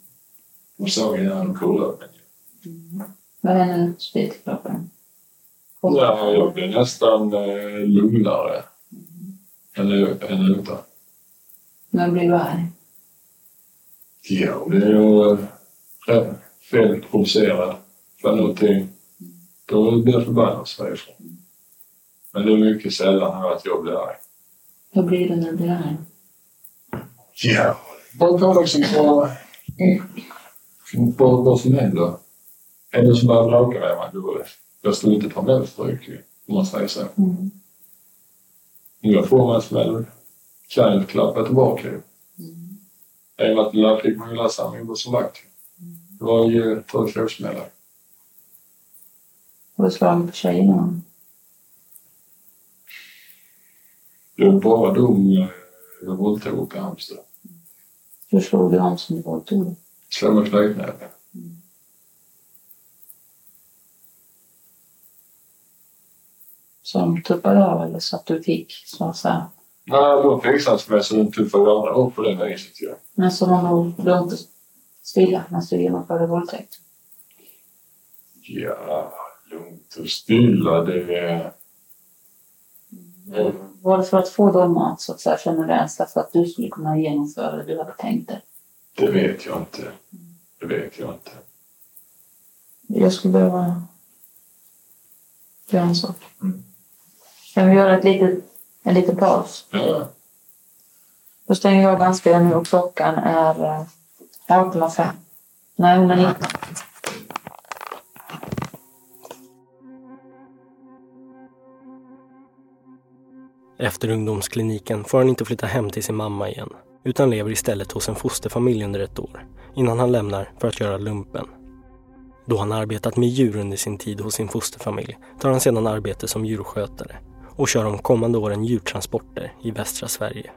de såg innan de kollade mig. Vad hände när du spydde kroppen? Ja, jag blev nästan eh, lugnare än, än utan. Men blev du arg? Ja, det är ju eh, rätt fel provocerad för någonting. Då blir jag förbannad säger jag. Men det är mycket sällan här att jag blir arg. Hur blir det när du blir arg? Ja, bara på liksom på, på vad som händer. Är det som bråka med mig, då jag står inte på målstryk om man säger så. Mm. Jag får mig en smäll kan jag inte klappa tillbaka. ju. I och med att jag fick man ju läsa mig vad som vakt. Det var ju två tvåsmällar. Har du slagit på tjejerna? Det var bara eh, jag våldtog uppe i Halmstad. Hur slog du honom som du våldtog? Slå med knytnäven. Som tuppade av eller så att du fick, så att säga. Nej, de fixades med så de varandra upp på det viset. Ja. Men som om de lugnt och stilla när du genomförde våldtäkt. ja, lugnt och stilla. Det är... Var det för att få dem att så att säga känna rädsla för att du skulle kunna genomföra det du hade tänkt dig? Det vet jag inte. Det vet jag inte. Jag skulle behöva göra en sak. Mm. Kan vi göra ett litet, en liten paus? Ja. Då stänger jag bandspelaren nu och klockan är eh, 18.05. Nej, hon är 19. Efter ungdomskliniken får han inte flytta hem till sin mamma igen utan lever istället hos en fosterfamilj under ett år innan han lämnar för att göra lumpen. Då han arbetat med djur under sin tid hos sin fosterfamilj tar han sedan arbete som djurskötare och kör de kommande åren djurtransporter i västra Sverige.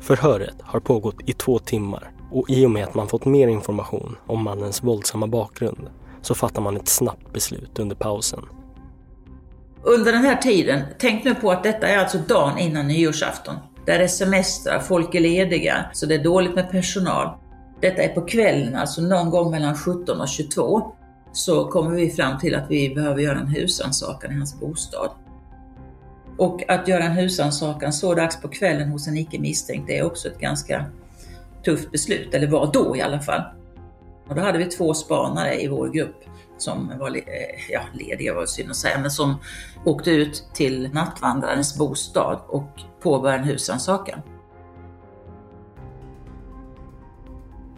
Förhöret har pågått i två timmar och i och med att man fått mer information om mannens våldsamma bakgrund så fattar man ett snabbt beslut under pausen. Under den här tiden, tänk nu på att detta är alltså dagen innan nyårsafton. Där är semestrar, folk är lediga, så det är dåligt med personal. Detta är på kvällen, alltså någon gång mellan 17 och 22, så kommer vi fram till att vi behöver göra en husrannsakan i hans bostad. Och att göra en husrannsakan så dags på kvällen hos en icke misstänkt, det är också ett ganska tufft beslut, eller var då i alla fall. Och då hade vi två spanare i vår grupp som var eh, ja, lediga, var synd att säga, men som åkte ut till nattvandrarens bostad och påbörjade en husrannsakan.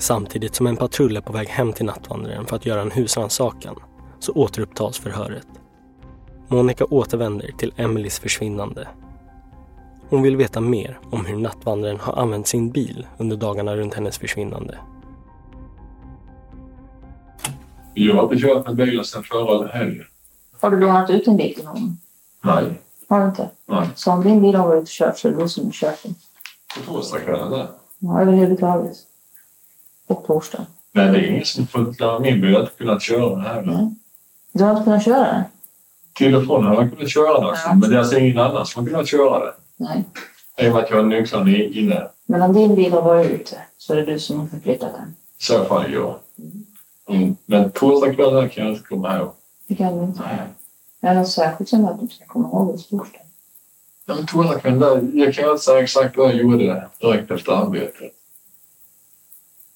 Samtidigt som en patrull är på väg hem till nattvandraren för att göra en husrannsakan så återupptas förhöret. Monica återvänder till Emelies försvinnande. Hon vill veta mer om hur nattvandraren har använt sin bil under dagarna runt hennes försvinnande. Jag har inte kört med bilen sedan förra helgen. Har du lånat ut en bil till någon? Nej. Har du inte? Nej. Så om din bil har varit och kört så är det du som har kört den? På torsdagskvällen där. Ja, överhuvudtaget. Och torsdag. Nej, det är ingen som lära min bil. Inte kunnat köra här. Nej. Du har inte kunnat köra den? Till och från har jag kunnat köra den också, Ja. men det är alltså ingen annan som har kunnat köra den. Nej. I och med att jag har nycklarna inne. Men om din bil har varit ute så är det du som har förflyttat den. I så fall ja. Mm. Men torsdagskvällen kan jag inte komma ihåg. Det kan du inte. Är det något särskilt som att du ska komma ihåg det torsdag? Ja, men torsdagskvällen jag kan inte säga exakt vad jag gjorde direkt efter arbetet.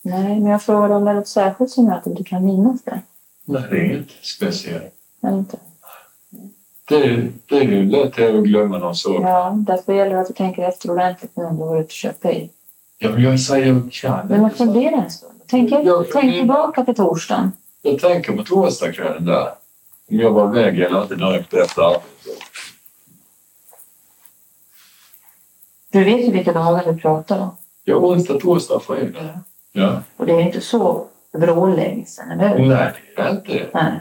Nej, men jag frågade om det är något särskilt som gör att du inte kan minnas det. Nej, det är inget speciellt. Eller inte? Det är, det är ju lätt att glömma någon sak. Ja, därför gäller det att du tänker efter ordentligt nu om du har ute och kört bil. Ja, men jag säger jag kan. Men man fundera en stund. Tänk, Jag- tänk tillbaka till torsdagen. Jag tänker på torsdagskvällen där. Om jag var iväg eller inte direkt efter arbetet. Du vet ju vilka dagar vi pratar om. Jag onsdag, torsdag, fredag. Ja. Och det är inte så vrålänge sedan, eller hur? Nej, det är inte. Nej.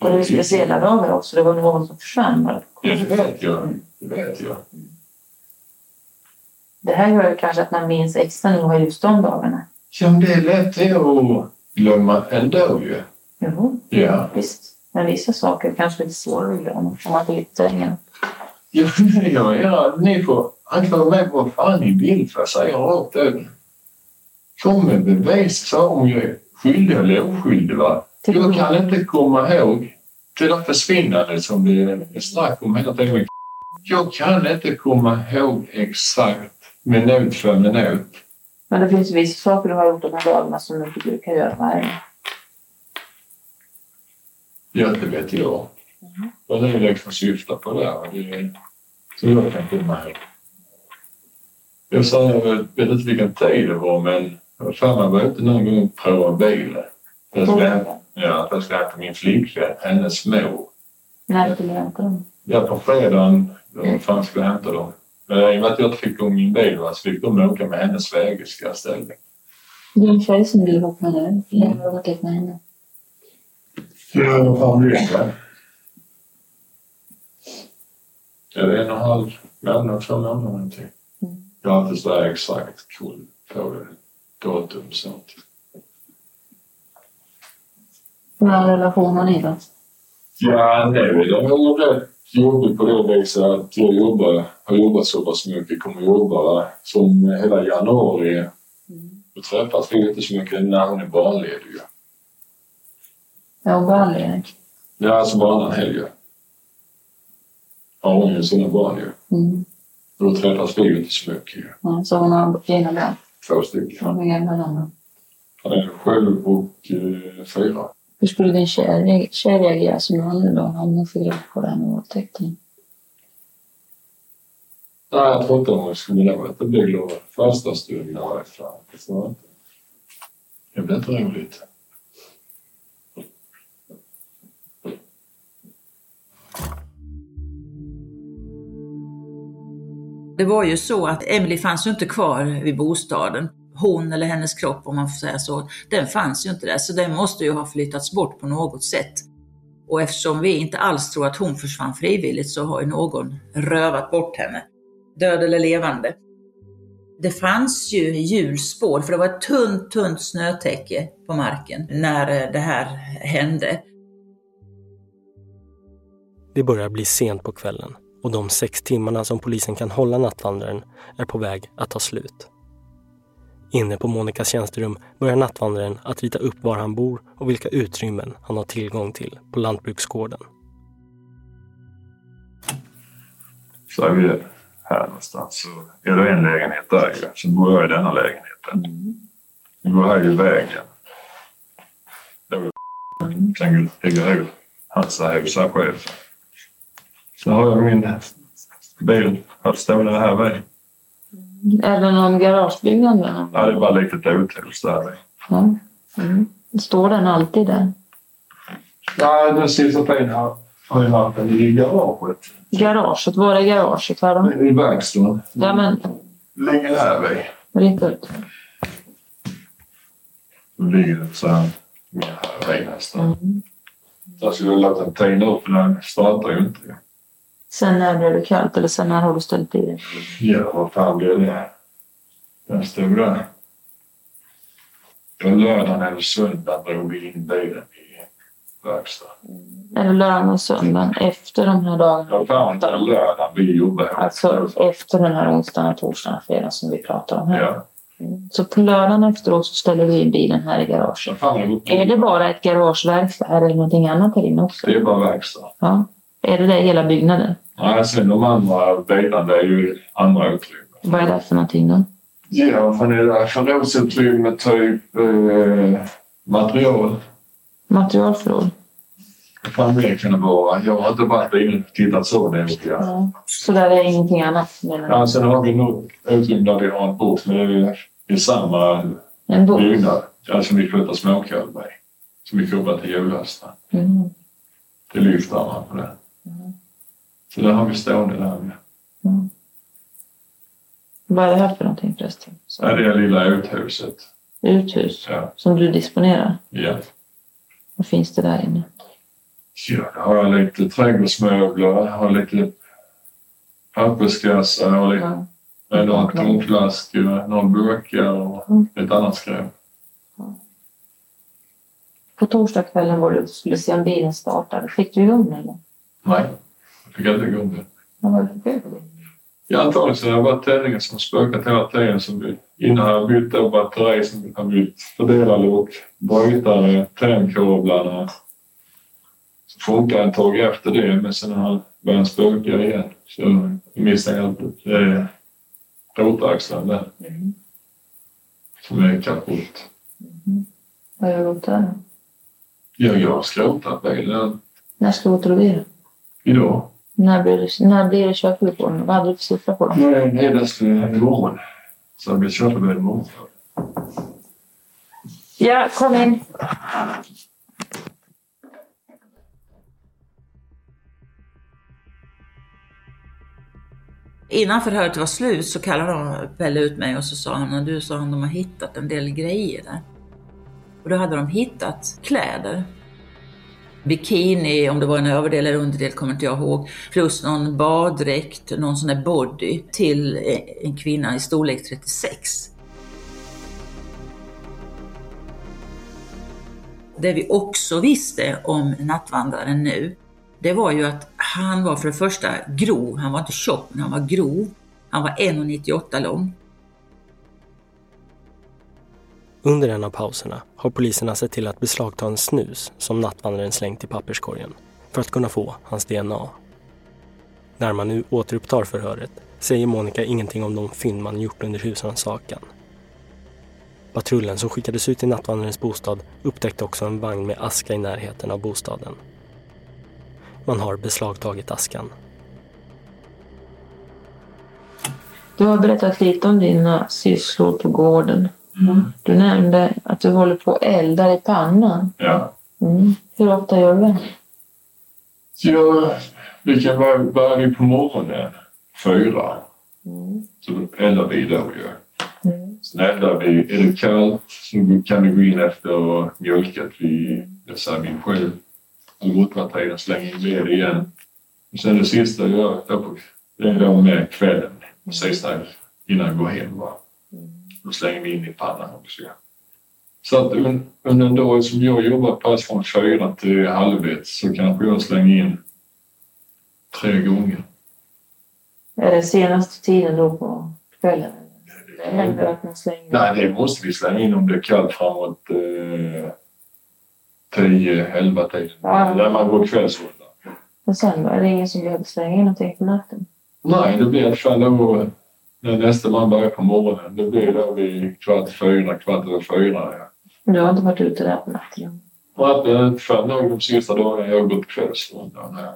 Och det är speciella dagar också. Det var någon som försvann bara. Ja, det vet jag. Det vet jag. Det här gör ju kanske att man minns extra noga just de dagarna. Ja, men det är lätt att glömma ändå ju. Jo, Ja. visst. Men vissa saker är kanske lite svårare att glömma om man inte det. Ja, [laughs] ja, ja, ni får anklaga mig på vad fan ni vill för jag säger rakt ut. Kom med bevis så om jag är skyldig eller oskyldig. Va? Jag kan inte komma ihåg det där försvinnandet som det är snack om hela tiden. Jag kan inte komma ihåg exakt minut för minut. Men det finns vissa saker du har gjort de här dagarna som du inte brukar göra varje. Ja, det vet jag. Vad det är liksom syftar på där. Det är, så jag kan komma ihåg. Jag sa, jag vet inte vilken tid det var, men var fan, man var ute någon gång prova bilen. Jag skulle, hämta- ja, jag skulle hämta min flickvän, hennes mor. När du hämtar dem. Ja, på fredagen, då fan skulle jag hämta dem. Men i och med att jag inte fick igång min bil va, så fick de åka med hennes vägerska istället. Din tjej som du är ihop med nu, jag har varit ihop med henne. Ja, vad fan blir det? är det en och en halv månad, två månader någonting. Jag har inte så exakt koll på det. Datum och sånt. Hur är relationen ni då? Ja, nej, det är väl rätt jobbigt på det viset att jag jobbar, har jobbat så pass mycket, kommer jobba som hela januari. Då träffas vi inte så mycket när hon är barnledig. ju. Är hon barnledig? Ja, alltså varannan helg. ju. Har hon ju sina barn ju. Mm. Och då träffas vi inte så mycket ju. Ja, så hon har fina barn? Två stycken. Hur gamla är? Han är sju och eh, fyra. Hur skulle din tjej, tjej reagera som man då hon fick reda på den våldtäkten? Nej, jag tror inte hon skulle nog inte bli glad första stunden jag inte. Det blir inte roligt. Det var ju så att Emily fanns ju inte kvar vid bostaden. Hon eller hennes kropp om man får säga så, den fanns ju inte där. Så den måste ju ha flyttats bort på något sätt. Och eftersom vi inte alls tror att hon försvann frivilligt så har ju någon rövat bort henne. Död eller levande. Det fanns ju hjulspår, för det var ett tunt, tunt snötäcke på marken när det här hände. Det börjar bli sent på kvällen och de sex timmarna som polisen kan hålla nattvandraren är på väg att ta slut. Inne på Monikas tjänsterum börjar nattvandraren att rita upp var han bor och vilka utrymmen han har tillgång till på lantbruksgården. Så är vi här någonstans. Så är det en lägenhet där ju. Så bor jag i denna lägenheten. Nu går här i vägen. Det är Det Sen ligger jag hans hus här själv. Så har jag min bil här stående här vid. Är det någon garagebyggnad med? Ja, det är bara ett litet uthus där. Ja. Mm. Står den alltid där? Ja, den sista tiden har jag haft den i garaget. Garaget? Var är garaget här då? I verkstaden. Ja men, Ligger här vid. Då ligger så här med här vid nästan. Mm. Där skulle jag låta den tina upp men den startar ju inte. Sen när blev det kallt eller sen när har du ställt i det? Ja, vad fan blir det? Den. Det var lördagen eller söndagen drog vi in bilen i verkstaden. Är det lördagen och söndagen efter de här dagarna? Ja, fan, var lördagen vi jobbade. Alltså efter den här onsdagen, torsdagen och fredagen som vi pratar om här. Ja. Mm. Så på lördagen efteråt så ställer vi in bilen här i garaget. Är det bara ett garageverkstad eller någonting annat här inne också? Det är bara verkstad. Ja. Är det det hela byggnaden? Nej, sen de andra bilarna det är ju andra utrymmen. Vad är det för någonting då? Ja, vad fan är det? Förrådsutrymme, typ eh, material. Materialförråd? Vad fan det kan det vara? Jag har inte varit inne och tittat så noga. Ja. Så där är ingenting annat? menar? Ja, sen har vi nog utrymme där vi har en båt, men det är i samma En båt? byggnad. Ja, som vi flyttar småkål med. Som vi kopplar till hjullösna. Mm. Till lyftarna på det. Så där har vi stående där med. Vad är det här för någonting förresten? Så, det är lilla uthuset. uthus Ja. som du disponerar? Ja. Vad finns det där inne? Ja, då har jag lite trädgårdsmöbler, har lite papperskassar, har lite Ja. några tomflaskor, några burkar och Mm. lite annat skräp. På torsdagskvällen var du skulle se om bilen startade. Fick du igång den? Nej, jag fick inte igång det. Vad var det? Ja, antagligen så har det varit tändningen som spökat hela tiden. Som vi, innan har jag bytt då batteri som har bytt fördelarlok, brytare, tändkablarna. Så funkar ett tag efter det, men sen har börjat spöka igen. Så jag misstänker att det är rotaxeln där Mm. som är kaputt. Vad har du gjort där? Ja, jag har skrotat bilen När skrotar du bilen? idag. När blir det, när blir det körkort på den? Vad hade du för siffra på den? Nej, det är nästan imorgon. Så jag blir köpa bilen imorgon. Ja, kom in. Innan förhöret var slut så kallade de Pelle ut mig och så sa han, du sa han, de har hittat en del grejer där. Och då hade de hittat kläder bikini, om det var en överdel eller underdel kommer inte jag ihåg, plus någon baddräkt, någon sån där body till en kvinna i storlek 36. Det vi också visste om nattvandraren nu, det var ju att han var för det första grov. Han var inte tjock, men han var grov. Han var 1,98 lång. Under en av pauserna har poliserna sett till att beslagta en snus som nattvandraren slängt i papperskorgen för att kunna få hans DNA. När man nu återupptar förhöret säger Monica ingenting om de fynd man gjort under husrannsakan. Patrullen som skickades ut till nattvandrarens bostad upptäckte också en vagn med aska i närheten av bostaden. Man har beslagtagit askan. Du har berättat lite om dina sysslor på gården. Mm. Du nämnde att du håller på och eldar i pannan. Ja. Mm. Hur ofta gör du det? Vi kan vara börja på morgonen, fyra. Mm. Så eldar vi då ju. Mm. Sen eldar vi, är det kallt så kan vi gå in efter och mjölkat vid, det säger. Eller åtta tiden, slänga in ved igen. Och sen det sista jag gör, det är då med kvällen, precis där innan jag går hem. Va? Då slänger vi in i pannan också. Så att un- under en dag som jag jobbar pass från fyra till halv ett så kanske jag slänger in tre gånger. Är det senaste tiden då på kvällen? Det händer att man slänger... Nej, det måste vi slänga in om det är kallt framåt eh, 10, 11 tiden. Ja. När man går kvällsrunda. Men sen då? Är det ingen som behöver slänga in någonting på natten? Nej, det blir i alla fall när nästa man börjar på morgonen. Det blir då vid kvart fyra, kvart över fyra. Ja. Du har inte varit ute där på natten? Det för nog de sista dagarna jag gått kvällsrundan här.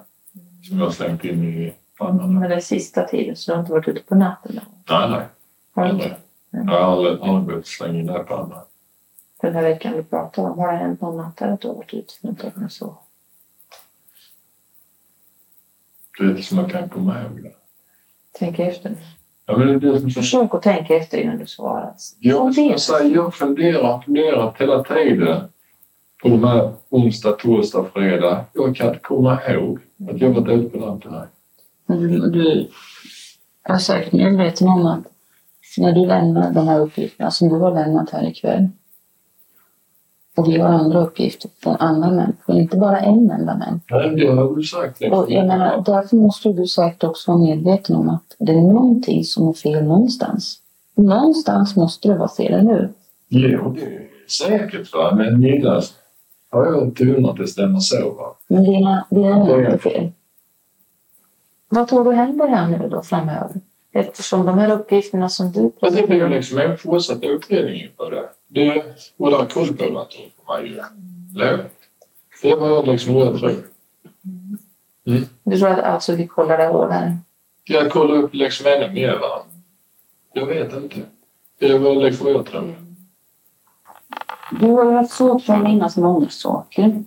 Som jag har slängt in i pannan. Men den sista tiden, så du har inte varit ute på natten? Då? Nej, nej. Har du inte? Jag har aldrig, aldrig behövt slänga in det i pannan. Den här veckan vi pratar om, har det hänt någon natt att du har varit ute för någonting och så? Det är det som jag kan komma ihåg. det. Tänk efter. Ja, men det Försök att tänka efter innan du svarar. Jag, jag, säger, jag funderar, funderat hela tiden på de här onsdag, torsdag, fredag. Jag kan inte komma ihåg att jag varit ute på här. Men du, du är säkert medveten om att när du lämnar de här uppgifterna som du har lämnat här ikväll och vi har andra uppgifter från andra människor, inte bara en enda människa. Nej, det har du sagt. Det. Och jag menar, därför måste du säkert också vara medveten om att det är någonting som är fel någonstans. Någonstans måste det vara fel, eller hur? Jo, det är säkert. Va? Men Nillas har jag undrat att det stämmer så. Va? Men dina, dina Det är är inte fel. Vad tror du händer här nu då framöver? Eftersom de här uppgifterna som du Men det blir ju liksom en fortsatt utredning på det. Det och där koll på mig ju. Eller? Det var liksom vad jag tror. Du tror att alltså vi kollar det hårdare? Jag kollar upp liksom ännu mer va? Jag vet inte. Det var liksom jag tror. Du har ju haft svårt för att minnas många saker.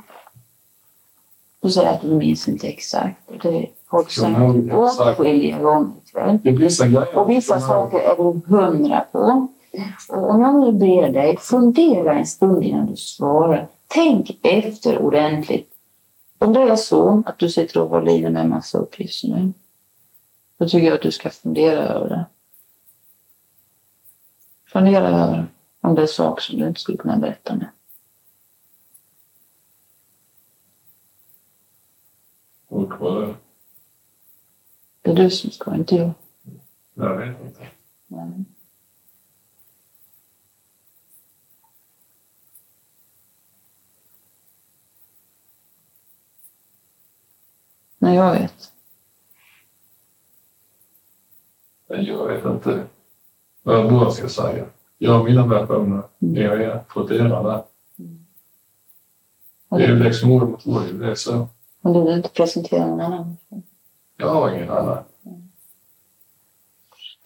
Du säger att du minns inte exakt. Det inte sagt exakt. åtskilliga gånger ikväll. Det är. Och vissa som är- saker är du hundra på. Och om jag nu ber dig, fundera en stund innan du svarar. Tänk efter ordentligt. Om det är så att du sitter och håller i med en massa uppgifter nu, då tycker jag att du ska fundera över det. Fundera över om det är saker som du inte skulle kunna berätta med. Och vad? Det är du som ska, inte jag. Jag vet inte. Nej. Nej, jag vet. Jag vet inte vad jag ska säga. Jag har mina versioner. Har jag fått era där. Och Det är du, liksom ord mot ord. Det är så. och du vill inte presentera någon annan. Jag har ingen annan.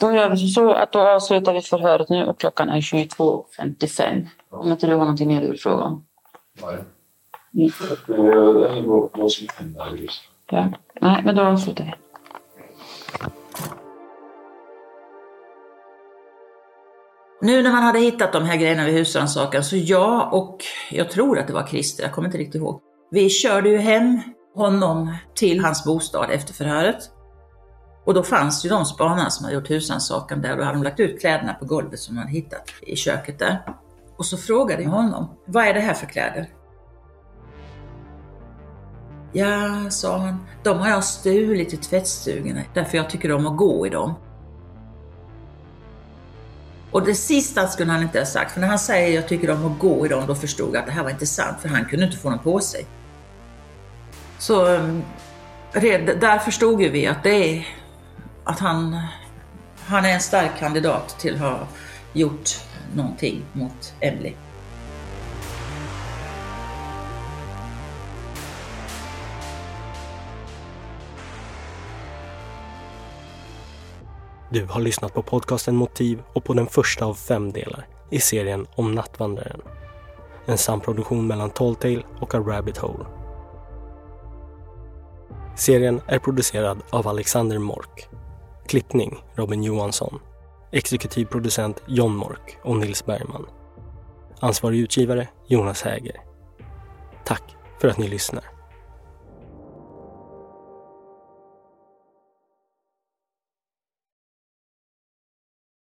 Då gör vi så att då avslutar vi förhöret nu och klockan är 22.55. Om inte du har någonting mer du vill fråga om? Nej. Mm. Det är vad som händer just Ja. Nej, men då avslutar vi. Nu när man hade hittat de här grejerna vid husrannsakan så jag och jag tror att det var Christer, jag kommer inte riktigt ihåg. Vi körde ju hem honom till hans bostad efter förhöret. Och då fanns ju de spanarna som hade gjort husrannsakan där och då hade de lagt ut kläderna på golvet som de hade hittat i köket där. Och så frågade jag honom, vad är det här för kläder? Ja, sa han, de har jag stulit i tvättstugorna därför jag tycker om att gå i dem. Och det sista skulle han inte ha sagt, för när han säger jag tycker om att gå i dem, då förstod jag att det här var inte sant, för han kunde inte få dem på sig. Så um, där förstod ju vi att det är att han, han är en stark kandidat till att ha gjort någonting mot Emily. Du har lyssnat på podcasten Motiv och på den första av fem delar i serien om Nattvandraren. En samproduktion mellan Talltale och A Rabbit Hole. Serien är producerad av Alexander Mork. Klippning Robin Johansson. Exekutiv producent John Mork och Nils Bergman. Ansvarig utgivare Jonas Häger. Tack för att ni lyssnar.